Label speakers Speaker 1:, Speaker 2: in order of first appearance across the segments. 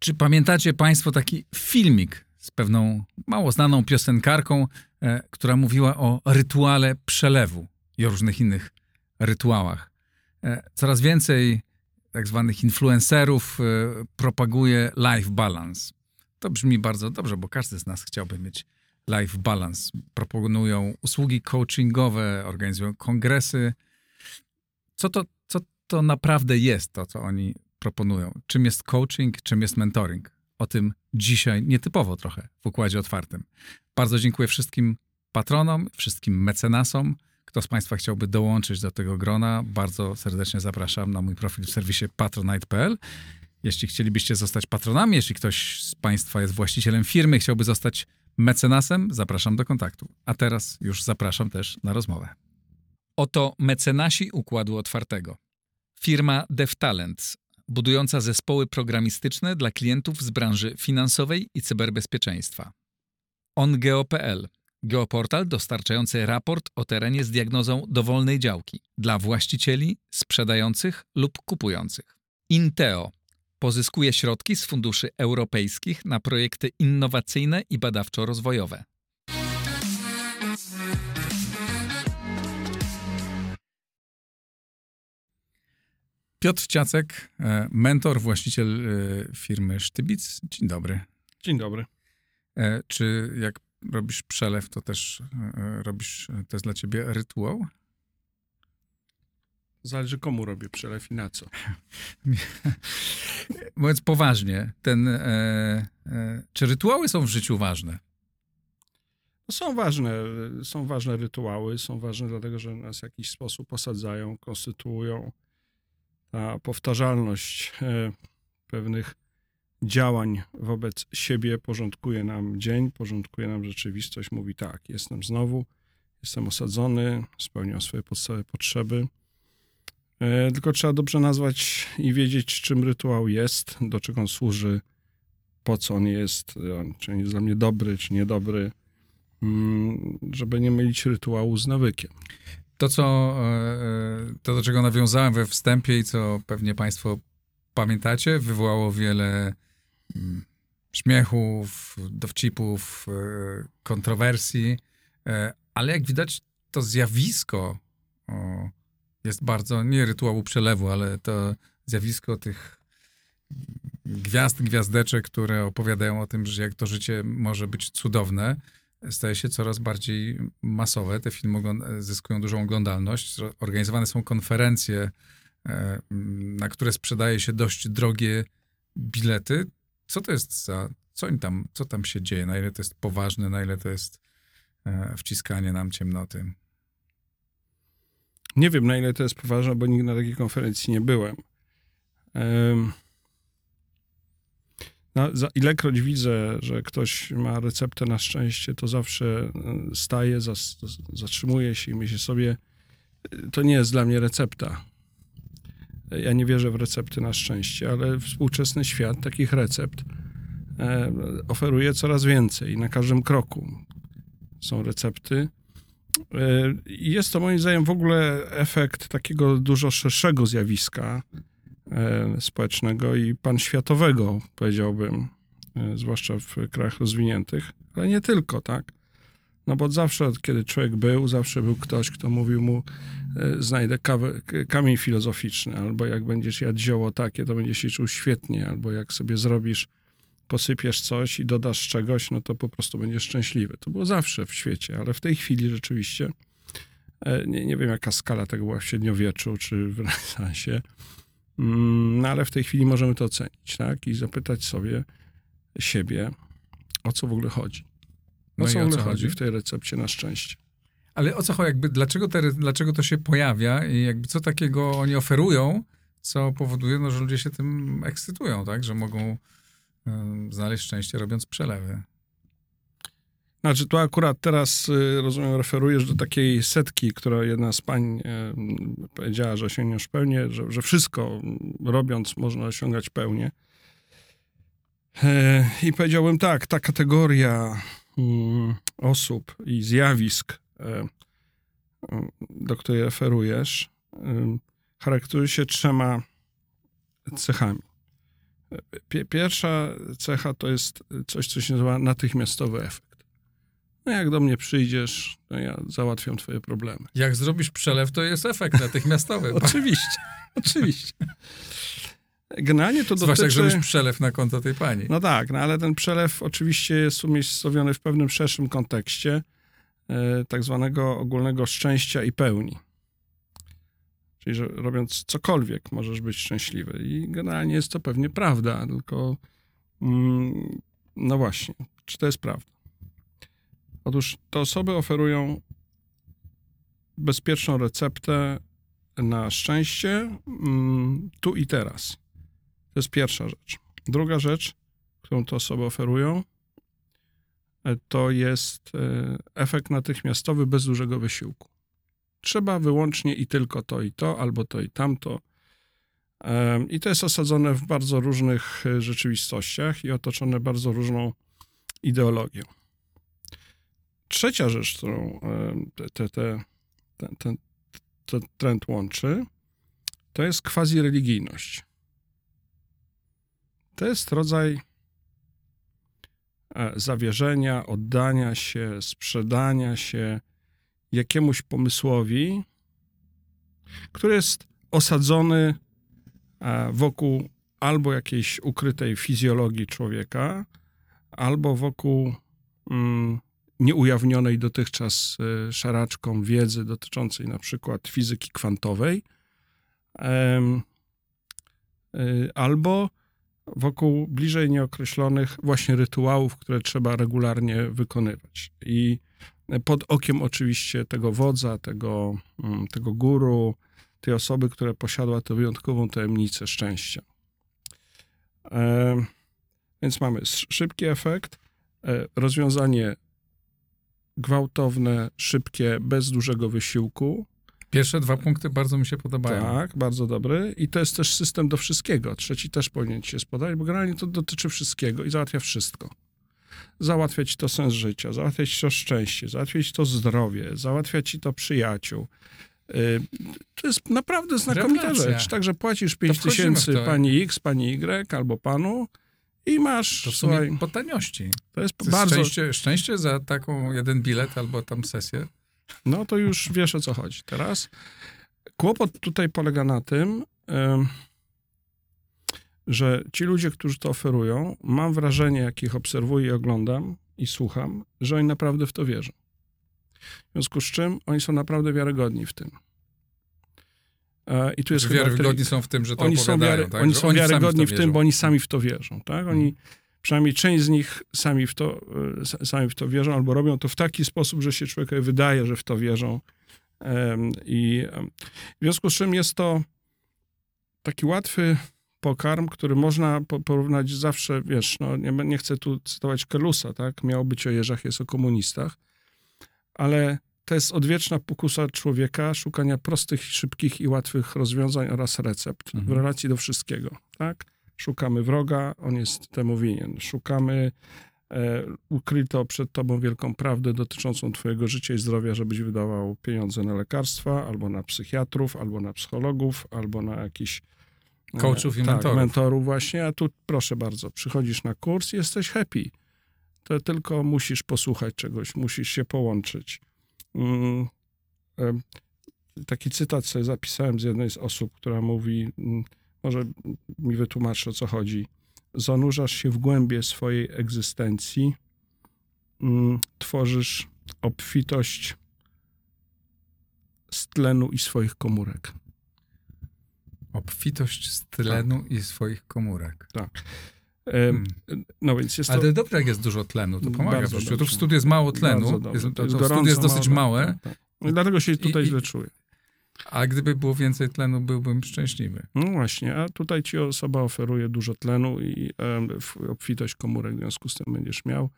Speaker 1: Czy pamiętacie Państwo taki filmik z pewną mało znaną piosenkarką, e, która mówiła o rytuale przelewu i o różnych innych rytuałach? E, coraz więcej tak zwanych influencerów e, propaguje life balance. To brzmi bardzo dobrze, bo każdy z nas chciałby mieć life balance. Proponują usługi coachingowe, organizują kongresy. Co to, co to naprawdę jest, to co oni proponują? Czym jest coaching, czym jest mentoring? O tym dzisiaj nietypowo trochę w Układzie Otwartym. Bardzo dziękuję wszystkim patronom, wszystkim mecenasom. Kto z Państwa chciałby dołączyć do tego grona, bardzo serdecznie zapraszam na mój profil w serwisie patronite.pl. Jeśli chcielibyście zostać patronami, jeśli ktoś z Państwa jest właścicielem firmy, chciałby zostać mecenasem, zapraszam do kontaktu. A teraz już zapraszam też na rozmowę. Oto mecenasi Układu Otwartego. Firma DevTalents, budująca zespoły programistyczne dla klientów z branży finansowej i cyberbezpieczeństwa. OnGeo.pl Geoportal dostarczający raport o terenie z diagnozą dowolnej działki dla właścicieli, sprzedających lub kupujących. Inteo pozyskuje środki z funduszy europejskich na projekty innowacyjne i badawczo-rozwojowe. Piotr Ciacek, e, mentor, właściciel e, firmy Sztybic. Dzień dobry.
Speaker 2: Dzień dobry.
Speaker 1: E, czy jak robisz przelew, to też robisz, to jest dla ciebie rytuał?
Speaker 2: Zależy komu robię przelew i na co.
Speaker 1: Mówiąc poważnie, ten, e, e, czy rytuały są w życiu ważne?
Speaker 2: No są ważne, są ważne rytuały, są ważne dlatego, że nas w jakiś sposób osadzają, konstytuują. Ta powtarzalność e, pewnych działań wobec siebie porządkuje nam dzień, porządkuje nam rzeczywistość. Mówi tak, jestem znowu, jestem osadzony, spełniam swoje podstawowe potrzeby E, tylko trzeba dobrze nazwać i wiedzieć, czym rytuał jest, do czego on służy, po co on jest, e, czy jest dla mnie dobry, czy niedobry, mm, żeby nie mylić rytuału z nawykiem.
Speaker 1: To, co, e, to, do czego nawiązałem we wstępie i co pewnie Państwo pamiętacie, wywołało wiele mm, śmiechów, dowcipów, kontrowersji, ale jak widać, to zjawisko jest bardzo, nie rytuału przelewu, ale to zjawisko tych gwiazd, gwiazdeczek, które opowiadają o tym, że jak to życie może być cudowne, staje się coraz bardziej masowe. Te filmy zyskują dużą oglądalność. Organizowane są konferencje, e, na które sprzedaje się dość drogie bilety. Co to jest za, co im tam, co tam się dzieje? Na ile to jest poważne, na ile to jest e, wciskanie nam ciemnoty?
Speaker 2: Nie wiem, na ile to jest poważne, bo nigdy na takiej konferencji nie byłem. No, za ilekroć widzę, że ktoś ma receptę na szczęście, to zawsze e, staje, zatrzymuje się i myślę sobie, e, to nie jest dla mnie recepta. Ja nie wierzę w recepty na szczęście, ale współczesny świat takich recept e, oferuje coraz więcej na każdym kroku. Są recepty, E, jest to moim zdaniem w ogóle efekt takiego dużo szerszego zjawiska społecznego i panświatowego, powiedziałbym, e, zwłaszcza w krajach rozwiniętych, ale nie tylko, tak? No bo zawsze, kiedy człowiek był, zawsze był ktoś, kto mówił mu, znajdę kawę, kamień filozoficzny, albo jak będziesz jadł zioło takie, to będziesz się czuł świetnie, albo jak sobie zrobisz posypiesz coś i dodasz czegoś, no to po prostu będziesz szczęśliwy. To było zawsze w świecie, ale w tej chwili rzeczywiście, e, nie, nie wiem jaka skala tego była w średniowieczu czy w renesansie, no ale w tej chwili możemy to ocenić, tak? I zapytać sobie siebie, o co w ogóle chodzi. O no co w ogóle chodzi w tej recepcie na szczęście.
Speaker 1: Ale o co chodzi? Jakby dlaczego, te, dlaczego to się pojawia i jakby co takiego oni oferują, co powoduje, no, że ludzie się tym ekscytują, tak? Że mogą znaleźć szczęście robiąc przelewy.
Speaker 2: Znaczy, tu akurat teraz, y, rozumiem, referujesz do takiej setki, która jedna z pań powiedziała, że osiągniesz pełnię, że, że wszystko robiąc można osiągać pełnię. E, I powiedziałbym tak, ta kategoria mm, osób i zjawisk, e, do której referujesz, charakteryzuje się trzema cechami. Pie- Pierwsza cecha to jest coś, co się nazywa natychmiastowy efekt. No jak do mnie przyjdziesz, to ja załatwiam twoje problemy.
Speaker 1: Jak zrobisz przelew, to jest efekt natychmiastowy.
Speaker 2: Oczywiście, oczywiście. Generalnie to
Speaker 1: Zwłaszcza jak
Speaker 2: dotyczy...
Speaker 1: zrobisz przelew na konto tej pani.
Speaker 2: No tak, no ale ten przelew oczywiście jest umiejscowiony w pewnym szerszym kontekście e, tak zwanego ogólnego szczęścia i pełni. Czyli, że robiąc cokolwiek możesz być szczęśliwy. I generalnie jest to pewnie prawda, tylko mm, no właśnie, czy to jest prawda? Otóż te osoby oferują bezpieczną receptę na szczęście mm, tu i teraz. To jest pierwsza rzecz. Druga rzecz, którą te osoby oferują, e, to jest e, efekt natychmiastowy bez dużego wysiłku. Trzeba wyłącznie i tylko to i to, albo to i tamto. I to jest osadzone w bardzo różnych e, rzeczywistościach i otoczone bardzo różną ideologią. Trzecia rzecz, którą te, te, te, ten, ten, ten trend łączy, to jest quasi-religijność. To jest rodzaj e, zawierzenia, oddania się, sprzedania się jakiemuś pomysłowi, który jest osadzony e, wokół albo jakiejś ukrytej fizjologii człowieka, albo wokół mm, nieujawnionej dotychczas e, szaraczką wiedzy dotyczącej na przykład fizyki kwantowej, y, albo wokół bliżej nieokreślonych właśnie rytuałów, które trzeba regularnie wykonywać. I pod okiem oczywiście tego wodza, tego, mm, tego guru, tej osoby, która posiadła tę wyjątkową tajemnicę szczęścia. E, więc mamy sz- szybki efekt, e, rozwiązanie gwałtowne, szybkie, bez dużego wysiłku,
Speaker 1: Pierwsze dwa punkty bardzo mi się podobają.
Speaker 2: tak, bardzo dobry. I to jest też system do wszystkiego. Trzeci też powinien ci się spodobać, bo generalnie to dotyczy wszystkiego i załatwia wszystko. Załatwia ci to sens życia, załatwia ci to szczęście, załatwia ci to zdrowie, załatwia ci to przyjaciół. Y, To jest naprawdę znakomita
Speaker 1: Rewelacja.
Speaker 2: rzecz. Także płacisz 5
Speaker 1: wchodzimy
Speaker 2: tysięcy pani X, pani Y albo panu i masz,
Speaker 1: To w sumie
Speaker 2: słuchaj,
Speaker 1: po taniości.
Speaker 2: to jest
Speaker 1: To jest
Speaker 2: bardzo,
Speaker 1: szczęście, szczęście za taką jeden bilet albo tam sesję.
Speaker 2: No to już wiesz o co chodzi. Teraz kłopot tutaj polega na tym, że ci ludzie, którzy to oferują, mam wrażenie, jak ich obserwuję i oglądam i słucham, że oni naprawdę w to wierzą. W związku z czym oni są naprawdę wiarygodni w tym. E, I tu jest chyba
Speaker 1: Wiarygodni są w tym, że to
Speaker 2: oni są, wiary,
Speaker 1: tak?
Speaker 2: oni są
Speaker 1: sami
Speaker 2: wiarygodni w,
Speaker 1: to
Speaker 2: tym, bo oni sami w to wierzą. Tak? Oni,
Speaker 1: Mhm.
Speaker 2: Przynajmniej część z nich sami w, to, s- sami w to wierzą, albo robią to w taki sposób, że się człowiekowi wydaje, że w to wierzą. I w związku z czym jest to taki łatwy pokarm, który można po- porównać zawsze, wiesz, no nie, nie chcę tu cytować Kelusa, tak? Miało być o jeżach, jest o komunistach, ale to jest odwieczna pokusa człowieka szukania prostych, szybkich i łatwych rozwiązań oraz recept w
Speaker 1: Mhm.
Speaker 2: relacji do wszystkiego, tak? Szukamy wroga, on jest temu winien. Szukamy e, ukryto przed tobą wielką prawdę dotyczącą twojego życia i zdrowia, żebyś wydawał pieniądze na lekarstwa, albo na psychiatrów, albo na psychologów, albo na jakiś e,
Speaker 1: Coachów i
Speaker 2: tak,
Speaker 1: mentorów.
Speaker 2: mentorów właśnie, a tu proszę bardzo, przychodzisz na kurs i jesteś happy. To tylko musisz posłuchać czegoś, musisz się połączyć. Mm, taki cytat sobie zapisałem z jednej z osób, która mówi, mm, może mi wytłumaczy o co chodzi. Zanurzasz się w głębie swojej egzystencji, mm, tworzysz obfitość z tlenu i swoich komórek.
Speaker 1: Obfitość z tlenu i swoich komórek.
Speaker 2: Em,
Speaker 1: Hmm.
Speaker 2: No więc jest to...
Speaker 1: Ale dobrze, jak jest dużo tlenu, to pomaga w
Speaker 2: Bardzo.
Speaker 1: Tu w studiu jest mało tlenu, jest, to, to
Speaker 2: gorąco,
Speaker 1: jest dosyć
Speaker 2: mało,
Speaker 1: małe,
Speaker 2: tak, tak. I dlatego się tutaj
Speaker 1: I-
Speaker 2: źle czuję.
Speaker 1: a gdyby było więcej tlenu, byłbym szczęśliwy.
Speaker 2: No właśnie, a tutaj ci osoba oferuje dużo tlenu i obfitość komórek, w związku z tym będziesz miał.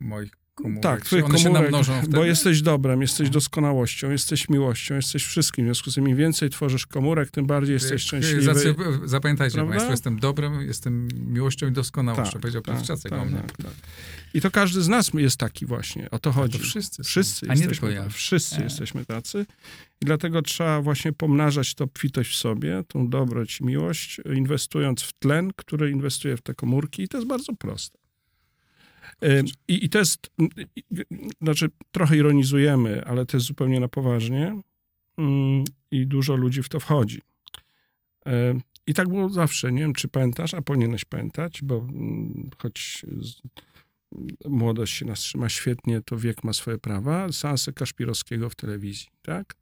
Speaker 1: Moich komórek?
Speaker 2: Tak, twoich
Speaker 1: one się
Speaker 2: komórek,
Speaker 1: namnożą wtedy?
Speaker 2: bo jesteś dobrem, jesteś doskonałością, jesteś miłością, jesteś wszystkim. W związku z tym im więcej tworzysz komórek, tym bardziej jesteś szczęśliwy.
Speaker 1: Zacy, zapamiętajcie
Speaker 2: Prawda?
Speaker 1: Państwo, jestem dobrem, jestem miłością i doskonałością,
Speaker 2: Tak,
Speaker 1: powiedział
Speaker 2: tak,
Speaker 1: Czacek
Speaker 2: tak,
Speaker 1: o mnie.
Speaker 2: tak, tak. I to każdy z nas jest taki właśnie, o to chodzi.
Speaker 1: To wszyscy są.
Speaker 2: Wszyscy
Speaker 1: A nie
Speaker 2: jesteśmy
Speaker 1: tylko ja.
Speaker 2: Wszyscy
Speaker 1: E.
Speaker 2: jesteśmy tacy. I dlatego trzeba właśnie pomnażać tą obfitość w sobie, tą dobroć i miłość, inwestując w tlen, który inwestuje w te komórki. I to jest bardzo proste. I, I to jest, znaczy trochę ironizujemy, ale to jest zupełnie na poważnie i dużo ludzi w to wchodzi. I tak było zawsze. Nie wiem, czy pamiętasz, a powinieneś pamiętać, bo choć młodość się nas trzyma świetnie, to wiek ma swoje prawa. Seansy Kaszpirowskiego w telewizji, tak?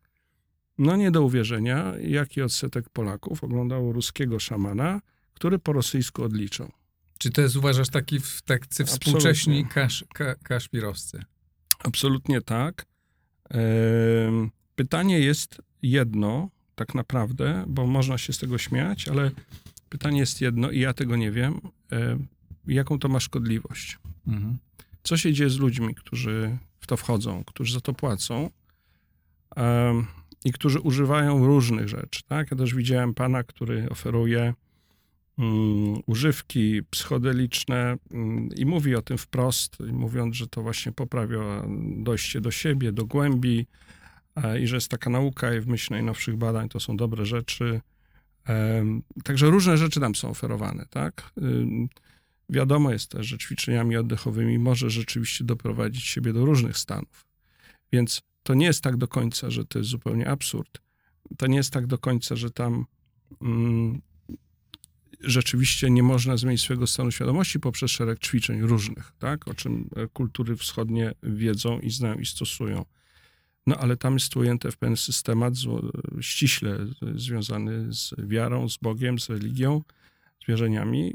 Speaker 2: No nie do uwierzenia, jaki odsetek Polaków oglądało ruskiego szamana, który po rosyjsku odliczał.
Speaker 1: Czy to jest, uważasz, taki w tacy współcześni kasz, ka, kaszpirowscy?
Speaker 2: Absolutnie tak. Pytanie jest jedno, tak naprawdę, bo można się z tego śmiać, ale pytanie jest jedno i ja tego nie wiem. Em, Jaką to ma szkodliwość?
Speaker 1: Mhm.
Speaker 2: co się dzieje z ludźmi, którzy w to wchodzą, którzy za to płacą i którzy używają różnych rzeczy. Tak? Ja też widziałem pana, który oferuje mm, używki psychodeliczne mm, i mówi o tym wprost, mówiąc, że to właśnie poprawia dojście do siebie, do głębi e, i że jest taka nauka i w myśl najnowszych badań to są dobre rzeczy. Także różne rzeczy tam są oferowane, tak? Wiadomo jest też, że ćwiczeniami oddechowymi może rzeczywiście doprowadzić siebie do różnych stanów. Więc to nie jest tak do końca, że to jest zupełnie absurd. To nie jest tak do końca, że tam mm, rzeczywiście nie można zmienić swojego stanu świadomości poprzez szereg ćwiczeń różnych, tak? o czym e, kultury wschodnie wiedzą i znają i stosują. No ale tam jest ujęte w pewien systemat ściśle związany z wiarą, z Bogiem, z religią, z wierzeniami.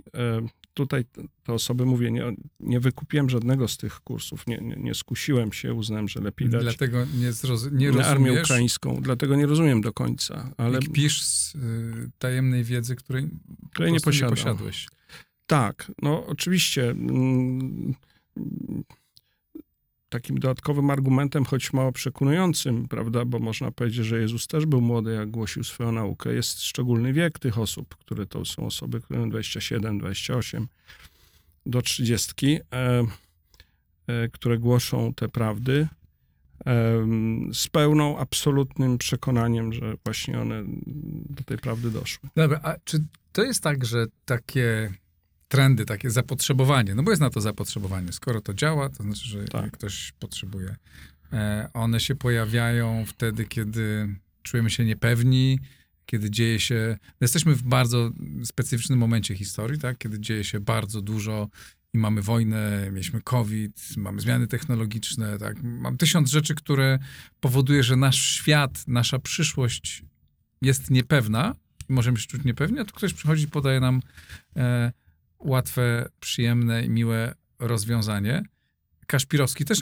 Speaker 2: Tutaj te- osoby, mówię, nie, nie wykupiłem żadnego z tych kursów, nie, nie, nie skusiłem się, uznałem, że lepiej dać
Speaker 1: Dlatego nie, zroz, nie
Speaker 2: na armię ukraińską, dlatego nie rozumiem do końca, ale
Speaker 1: i kpisz z y, tajemnej wiedzy, której
Speaker 2: której nie
Speaker 1: nie posiadłeś.
Speaker 2: Tak, no oczywiście. mm, Takim dodatkowym argumentem, choć mało przekonującym, prawda, bo można powiedzieć, że Jezus też był młody, jak głosił swoją naukę. Jest szczególny wiek tych osób, które to są osoby, które mają 27, 28 do 30, e, e, które głoszą te prawdy em, z pełną, absolutnym przekonaniem, że właśnie one do tej prawdy doszły.
Speaker 1: Dobra, a czy to jest tak, że takie trendy, takie zapotrzebowanie, no bo jest na to zapotrzebowanie, skoro to działa, to znaczy, że
Speaker 2: Tak.
Speaker 1: ktoś potrzebuje. E, one się pojawiają wtedy, kiedy czujemy się niepewni, kiedy dzieje się... No jesteśmy w bardzo specyficznym momencie historii, tak? kiedy dzieje się bardzo dużo i mamy wojnę, mieliśmy COVID, mamy zmiany technologiczne, tak? Mam tysiąc rzeczy, które powoduje, że nasz świat, nasza przyszłość jest niepewna, i możemy się czuć niepewni, a tu ktoś przychodzi i podaje nam e, łatwe, przyjemne i miłe rozwiązanie. Kaszpirowski też,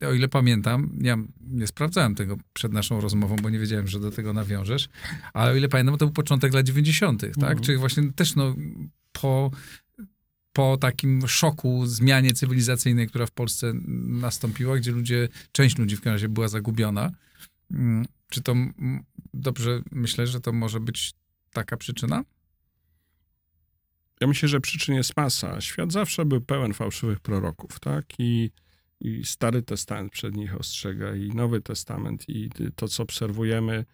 Speaker 1: o ile pamiętam, ja nie sprawdzałem tego przed naszą rozmową, bo nie wiedziałem, że do tego nawiążesz, ale o ile pamiętam, to był początek lat 90., tak?
Speaker 2: Mhm.
Speaker 1: Czyli właśnie też no, po, po takim szoku, zmianie cywilizacyjnej, która w Polsce nastąpiła, gdzie ludzie, część ludzi w każdym razie była zagubiona. Mm, Czy to dobrze myślę, że to może być taka przyczyna?
Speaker 2: Ja myślę, że przyczyn jest masa. Świat zawsze był pełen fałszywych proroków, tak? I, i Stary Testament przed nich ostrzega, i Nowy Testament, i to, co obserwujemy.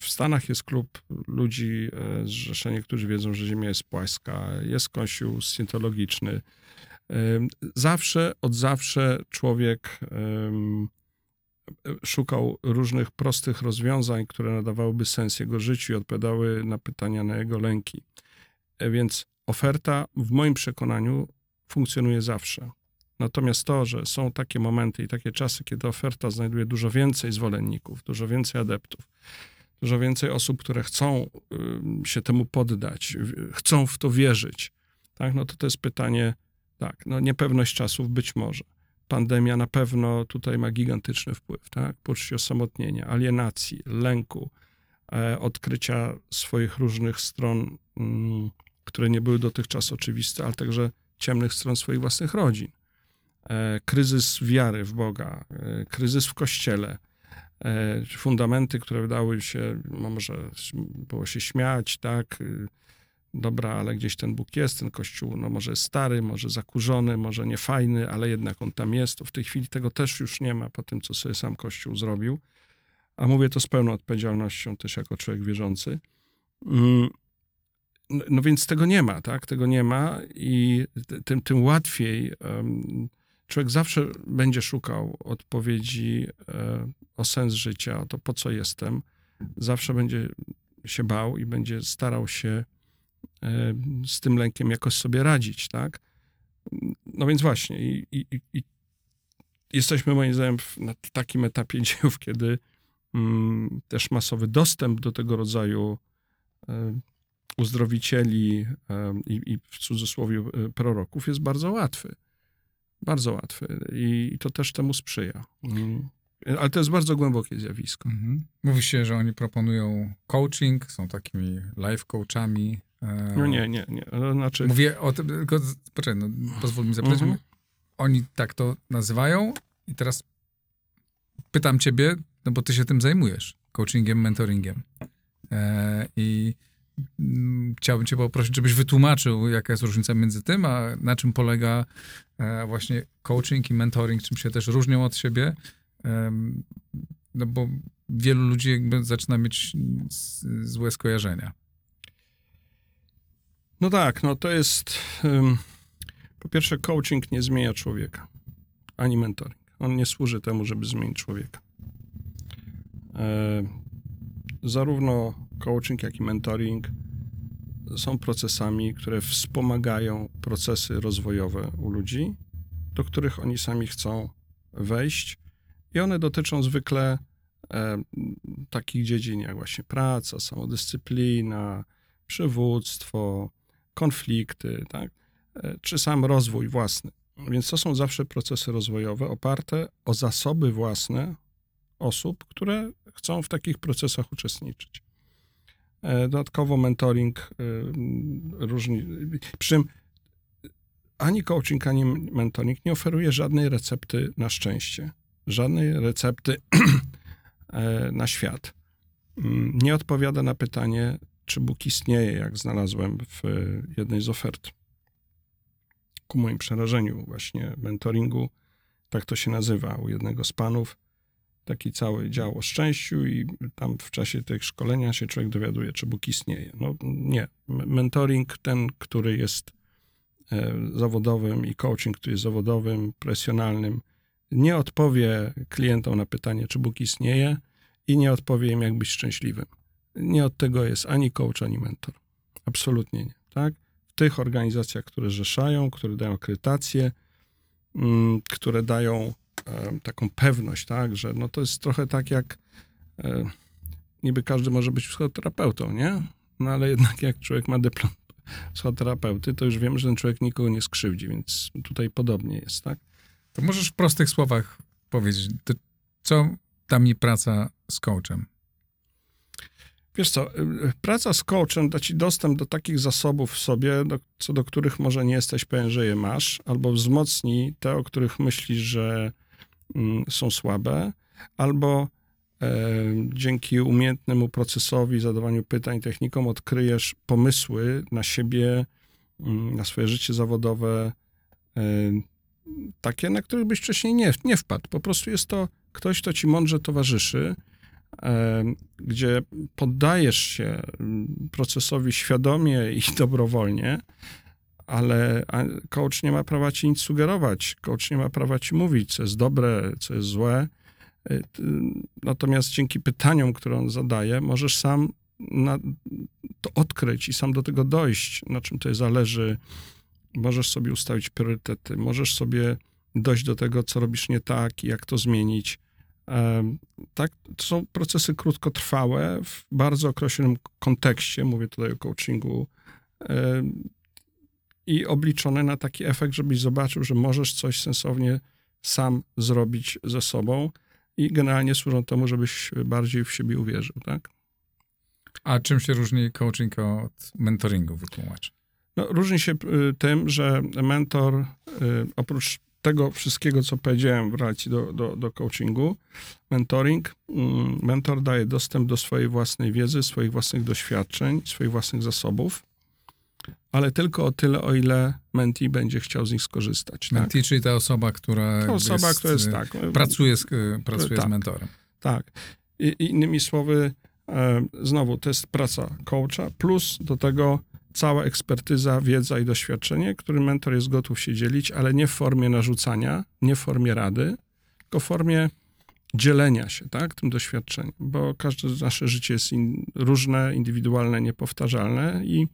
Speaker 2: W Stanach jest klub ludzi, zrzeszenie, którzy wiedzą, że Ziemia jest płaska, jest kościół scientologiczny. Zawsze, od zawsze człowiek szukał różnych prostych rozwiązań, które nadawałyby sens jego życiu i odpowiadały na pytania, na jego lęki. E, Więc oferta w moim przekonaniu funkcjonuje zawsze. Natomiast to, że są takie momenty i takie czasy, kiedy oferta znajduje dużo więcej zwolenników, dużo więcej adeptów, dużo więcej osób, które chcą się temu poddać, chcą w to wierzyć, tak, no to to jest pytanie, tak, no niepewność czasów być może. Pandemia na pewno tutaj ma gigantyczny wpływ, tak? Poczucie osamotnienia, alienacji, lęku, e, odkrycia swoich różnych stron, mm, które nie były dotychczas oczywiste, ale także ciemnych stron swoich własnych rodzin. e, kryzys wiary w Boga, e, kryzys w Kościele, e, fundamenty, które wydały się, no może było się śmiać, tak, y, dobra, ale gdzieś ten Bóg jest, ten Kościół, no może stary, może zakurzony, może niefajny, ale jednak on tam jest. W tej chwili tego też już nie ma po tym, co sobie sam Kościół zrobił. A mówię to z pełną odpowiedzialnością też jako człowiek wierzący. No, więc tego nie ma, tak? Tego nie ma i tym, tym łatwiej człowiek zawsze będzie szukał odpowiedzi um, o sens życia, o to, po co jestem. Zawsze będzie się bał i będzie starał się um, z tym lękiem jakoś sobie radzić, tak? No więc właśnie i, i, i jesteśmy moim zdaniem na takim etapie dziejów, kiedy mm, też masowy dostęp do tego rodzaju uzdrowicieli i, i w cudzysłowie e, proroków jest bardzo łatwy. Bardzo łatwy i to też temu sprzyja. Mm. Ale to jest bardzo głębokie zjawisko. Mhm.
Speaker 1: Mówi się, że oni proponują coaching, są takimi life coachami.
Speaker 2: No nie, nie, nie. Znaczy...
Speaker 1: Mówię o tym, tylko poczekaj, no, pozwól mi zapytać. Mhm. Oni tak to nazywają i teraz pytam ciebie, no bo ty się tym zajmujesz, coachingiem, mentoringiem. E, I chciałbym cię poprosić, żebyś wytłumaczył, jaka jest różnica między tym, a na czym polega e, właśnie coaching i mentoring, czym się też różnią od siebie. No bo wielu ludzi jakby zaczyna mieć złe skojarzenia.
Speaker 2: No tak, no to jest. Po pierwsze, coaching nie zmienia człowieka, ani mentoring. On nie służy temu, żeby zmienić człowieka. E, zarówno coaching, jak i mentoring są procesami, które wspomagają procesy rozwojowe u ludzi, do których oni sami chcą wejść, i one dotyczą zwykle e, takich dziedzin jak właśnie praca, samodyscyplina, przywództwo, konflikty, tak? E, czy sam rozwój własny. Więc to są zawsze procesy rozwojowe oparte o zasoby własne osób, które chcą w takich procesach uczestniczyć. E, dodatkowo mentoring e, różni. Przy czym ani coaching, ani mentoring nie oferuje żadnej recepty na szczęście, żadnej recepty e, na świat. Mm, nie odpowiada na pytanie, czy Bóg istnieje, jak znalazłem w jednej z ofert. Ku moim przerażeniu, właśnie mentoringu, tak to się nazywa u jednego z panów taki cały dział o szczęściu i tam w czasie tych szkolenia się człowiek dowiaduje, czy Bóg istnieje. No nie. Mentoring, ten, który jest e, zawodowym i coaching, który jest zawodowym, presjonalnym, nie odpowie klientom na pytanie, czy Bóg istnieje i nie odpowie im, jak być szczęśliwym. Nie od tego jest ani coach, ani mentor. Absolutnie nie. Tak? W tych organizacjach, które rzeszają, które dają akredytację, mm, które dają taką pewność, tak, że no to jest trochę tak jak niby każdy może być psychoterapeutą, nie? No ale jednak jak człowiek ma dyplom psychoterapeuty, to już wiem, że ten człowiek nikogo nie skrzywdzi, więc tutaj podobnie jest, tak?
Speaker 1: To możesz w prostych słowach powiedzieć, co da mi praca z coachem?
Speaker 2: Wiesz co, praca z coachem da ci dostęp do takich zasobów w sobie, do, co do których może nie jesteś pewien, że je masz, albo wzmocni te, o których myślisz, że są słabe, albo e, dzięki umiejętnemu procesowi, zadawaniu pytań, technikom odkryjesz pomysły na siebie, mm, na swoje życie zawodowe, e, takie, na których byś wcześniej nie, nie wpadł. Po prostu jest to ktoś, kto ci mądrze towarzyszy, e, gdzie poddajesz się mm, procesowi świadomie i dobrowolnie, ale coach nie ma prawa ci nic sugerować, coach nie ma prawa ci mówić, co jest dobre, co jest złe. Y, natomiast dzięki pytaniom, które on zadaje, możesz sam na, to odkryć i sam do tego dojść, na czym to zależy. Możesz sobie ustawić priorytety, możesz sobie dojść do tego, co robisz nie tak i jak to zmienić. Tak, to są procesy krótkotrwałe, w bardzo określonym kontekście, mówię tutaj o coachingu i obliczone na taki efekt, żebyś zobaczył, że możesz coś sensownie sam zrobić ze sobą i generalnie służą temu, żebyś bardziej w siebie uwierzył, tak?
Speaker 1: A czym się różni coaching od mentoringu, wytłumacz?
Speaker 2: No, różni się y, tym, że mentor y, oprócz tego wszystkiego, co powiedziałem w relacji do, do, do coachingu, mentoring, mm, mentor daje dostęp do swojej własnej wiedzy, swoich własnych doświadczeń, swoich własnych zasobów, ale tylko o tyle, o ile mentee będzie chciał z nich skorzystać. Tak?
Speaker 1: Mentee, czyli ta osoba, która,
Speaker 2: To osoba,
Speaker 1: jest,
Speaker 2: która jest
Speaker 1: y,
Speaker 2: tak.
Speaker 1: pracuje, z, y, pracuje
Speaker 2: Tak.
Speaker 1: z mentorem.
Speaker 2: Tak. I, innymi słowy, e, znowu to jest praca coacha, plus do tego cała ekspertyza, wiedza i doświadczenie, którym mentor jest gotów się dzielić, ale nie w formie narzucania, nie w formie rady, tylko w formie dzielenia się tak, tym doświadczeniem, bo każde nasze życie jest in, różne, indywidualne, niepowtarzalne i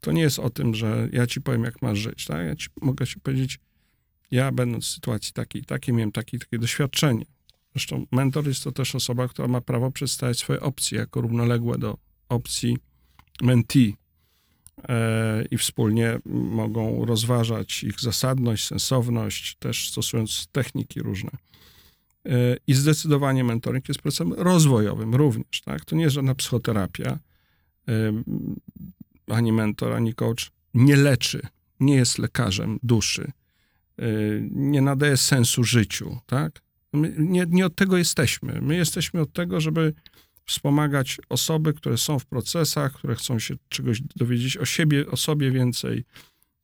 Speaker 2: to nie jest o tym, że ja ci powiem, jak masz żyć. Tak? Ja ci, mogę ci powiedzieć, ja będąc w sytuacji takiej, takiej, miałem takie, takie doświadczenie. Zresztą mentor jest to też osoba, która ma prawo przedstawiać swoje opcje jako równoległe do opcji mentee e, i wspólnie mogą rozważać ich zasadność, sensowność, też stosując techniki różne. E, I zdecydowanie mentoring jest procesem rozwojowym również. Tak? To nie jest żadna psychoterapia. Ani mentor, ani coach nie leczy, nie jest lekarzem duszy, e, nie nadaje sensu życiu. Tak? My nie, nie od tego jesteśmy. My jesteśmy od tego, żeby wspomagać osoby, które są w procesach, które chcą się czegoś dowiedzieć o siebie, o sobie więcej,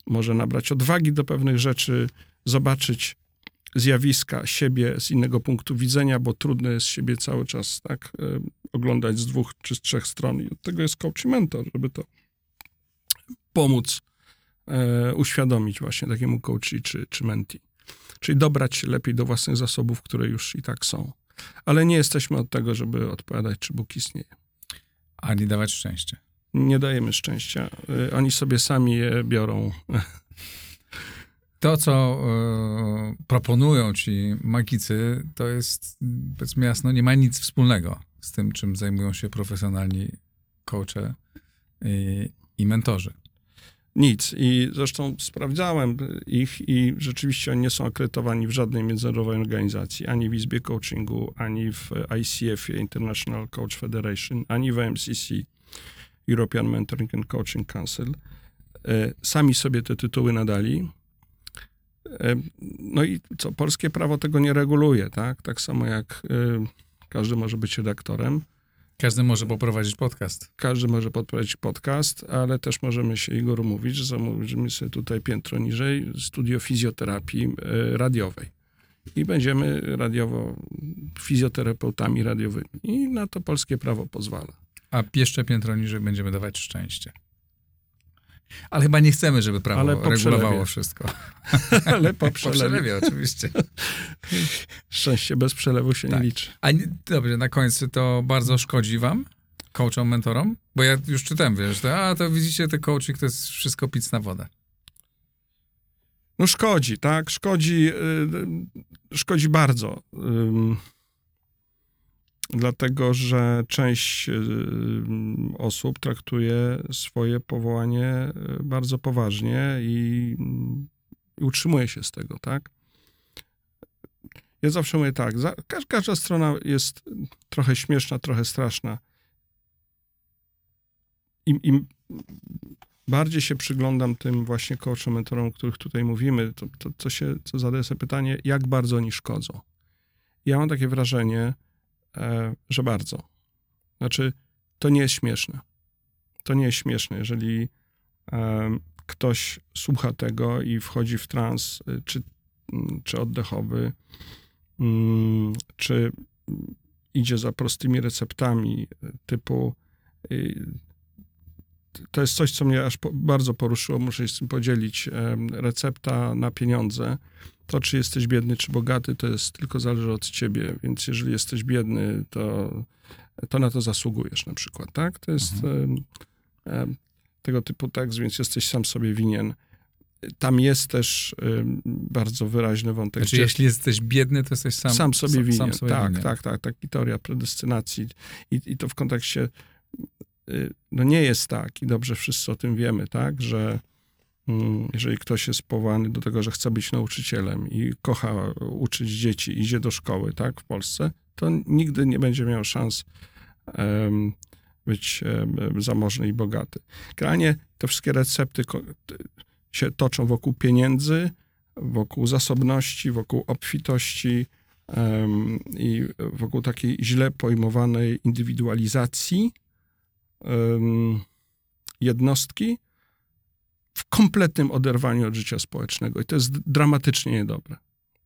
Speaker 2: może nabrać odwagi do pewnych rzeczy, zobaczyć zjawiska siebie z innego punktu widzenia, bo trudno jest siebie cały czas tak e, oglądać z dwóch czy z trzech stron. I od tego jest coach i mentor, żeby to pomóc e, uświadomić właśnie takiemu coachi czy, czy menti. Czyli dobrać się lepiej do własnych zasobów, które już i tak są. Ale nie jesteśmy od tego, żeby odpowiadać, czy Bóg istnieje.
Speaker 1: Ani dawać szczęście.
Speaker 2: Nie dajemy szczęścia. Y, Oni sobie sami je biorą.
Speaker 1: To, co e, proponują ci magicy, to jest, powiedzmy jasno, nie ma nic wspólnego z tym, czym zajmują się profesjonalni coache i, i mentorzy.
Speaker 2: Nic. I zresztą sprawdzałem ich i rzeczywiście oni nie są akredytowani w żadnej międzynarodowej organizacji, ani w Izbie Coachingu, ani w ICF, International Coach Federation, ani w MCC, European Mentoring and Coaching Council. E, Sami sobie te tytuły nadali. E, No i co, polskie prawo tego nie reguluje, tak? Tak samo jak e, każdy może być redaktorem.
Speaker 1: Każdy może poprowadzić podcast.
Speaker 2: Każdy może podprowadzić podcast, ale też możemy się, Igor, umówić, że zamówimy sobie tutaj piętro niżej studio fizjoterapii e, radiowej. I będziemy radiowo fizjoterapeutami radiowymi. I na to polskie prawo pozwala.
Speaker 1: A jeszcze piętro niżej będziemy dawać szczęście. Ale chyba nie chcemy, żeby prawo
Speaker 2: Ale
Speaker 1: regulowało
Speaker 2: przelewie.
Speaker 1: wszystko.
Speaker 2: Ale po
Speaker 1: Po
Speaker 2: przelewie.
Speaker 1: przelewie oczywiście.
Speaker 2: Szczęście bez przelewu się
Speaker 1: Tak.
Speaker 2: nie liczy.
Speaker 1: A nie, dobrze, na końcu to bardzo szkodzi wam, coachom, mentorom? Bo ja już czytałem, wiesz, to, a to widzicie, te coaching to jest wszystko pic na wodę.
Speaker 2: No szkodzi, tak? Szkodzi, y, szkodzi bardzo. Ym, Dlatego, że część y, osób traktuje swoje powołanie y, bardzo poważnie i, mm, i utrzymuje się z tego, tak? Ja zawsze mówię tak, za, każ- każda strona jest trochę śmieszna, trochę straszna. Im, im bardziej się przyglądam tym właśnie coachom, mentorom, o których tutaj mówimy, to, to, to się, to zadaję sobie pytanie, jak bardzo oni szkodzą. Ja mam takie wrażenie, że bardzo. Znaczy, to nie jest śmieszne. To nie jest śmieszne, jeżeli e, ktoś słucha tego i wchodzi w trans, y, czy, mm, czy oddechowy, mm, czy mm, idzie za prostymi receptami typu to jest coś, co mnie aż bardzo poruszyło, muszę się z tym podzielić. Recepta na pieniądze. To, czy jesteś biedny, czy bogaty, to jest tylko zależy od ciebie. Więc jeżeli jesteś biedny, to, to na to zasługujesz na przykład, tak? To jest em, tego typu tekst, więc jesteś sam sobie winien. Tam jest też bardzo wyraźny wątek.
Speaker 1: Znaczy, jeśli jesteś biedny, to jesteś sam,
Speaker 2: sam sobie winien.
Speaker 1: sam sobie
Speaker 2: tak,
Speaker 1: winien.
Speaker 2: tak, tak, taki teoria predestynacji. I, I to w kontekście, y, no nie jest tak, i dobrze wszyscy o tym wiemy, tak, że jeżeli ktoś jest powołany do tego, że chce być nauczycielem i kocha uczyć dzieci, idzie do szkoły, tak, w Polsce, to nigdy nie będzie miał szans em, być em, zamożny i bogaty. Generalnie te wszystkie recepty się toczą wokół pieniędzy, wokół zasobności, wokół obfitości em, i wokół takiej źle pojmowanej indywidualizacji jednostki w kompletnym oderwaniu od życia społecznego. I to jest dramatycznie niedobre.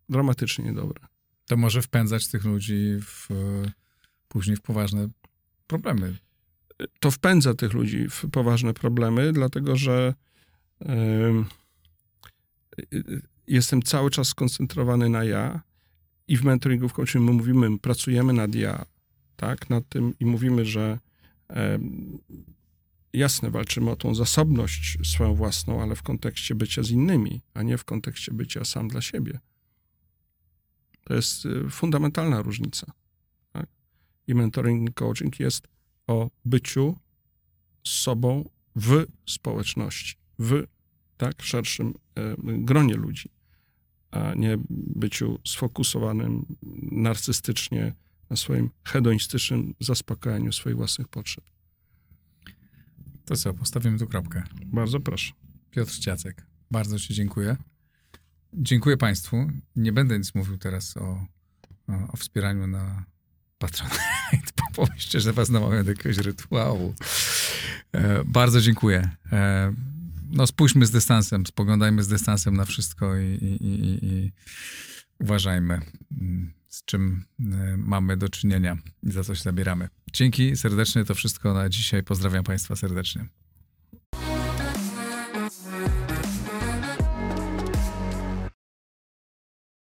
Speaker 2: Dramatycznie niedobre.
Speaker 1: To może wpędzać tych ludzi w, później w poważne problemy.
Speaker 2: to wpędza tych ludzi w poważne problemy, dlatego że em, y, jestem cały czas skoncentrowany na ja i w mentoringu, w coachingu mówimy, my pracujemy nad ja, tak, nad tym i mówimy, że em, jasne, walczymy o tą zasobność swoją własną, ale w kontekście bycia z innymi, a nie w kontekście bycia sam dla siebie. To jest y, fundamentalna różnica. Tak? I mentoring coaching jest o byciu z sobą w społeczności, w tak szerszym e, gronie ludzi, a nie byciu sfokusowanym narcystycznie na swoim hedonistycznym zaspokajaniu swoich własnych potrzeb.
Speaker 1: To co, postawimy tu kropkę.
Speaker 2: Bardzo proszę.
Speaker 1: Piotr Ciacek, bardzo Ci dziękuję. Dziękuję Państwu. Nie będę nic mówił teraz o, o, o wspieraniu na Patronite, pomyślcie, że Was namawiam do jakiegoś rytuału. E, bardzo dziękuję. E, no spójrzmy z dystansem, spoglądajmy z dystansem na wszystko i, i, i, i uważajmy, mm, z czym e, mamy do czynienia i za co się zabieramy. Dzięki serdecznie, to wszystko na dzisiaj. Pozdrawiam Państwa serdecznie.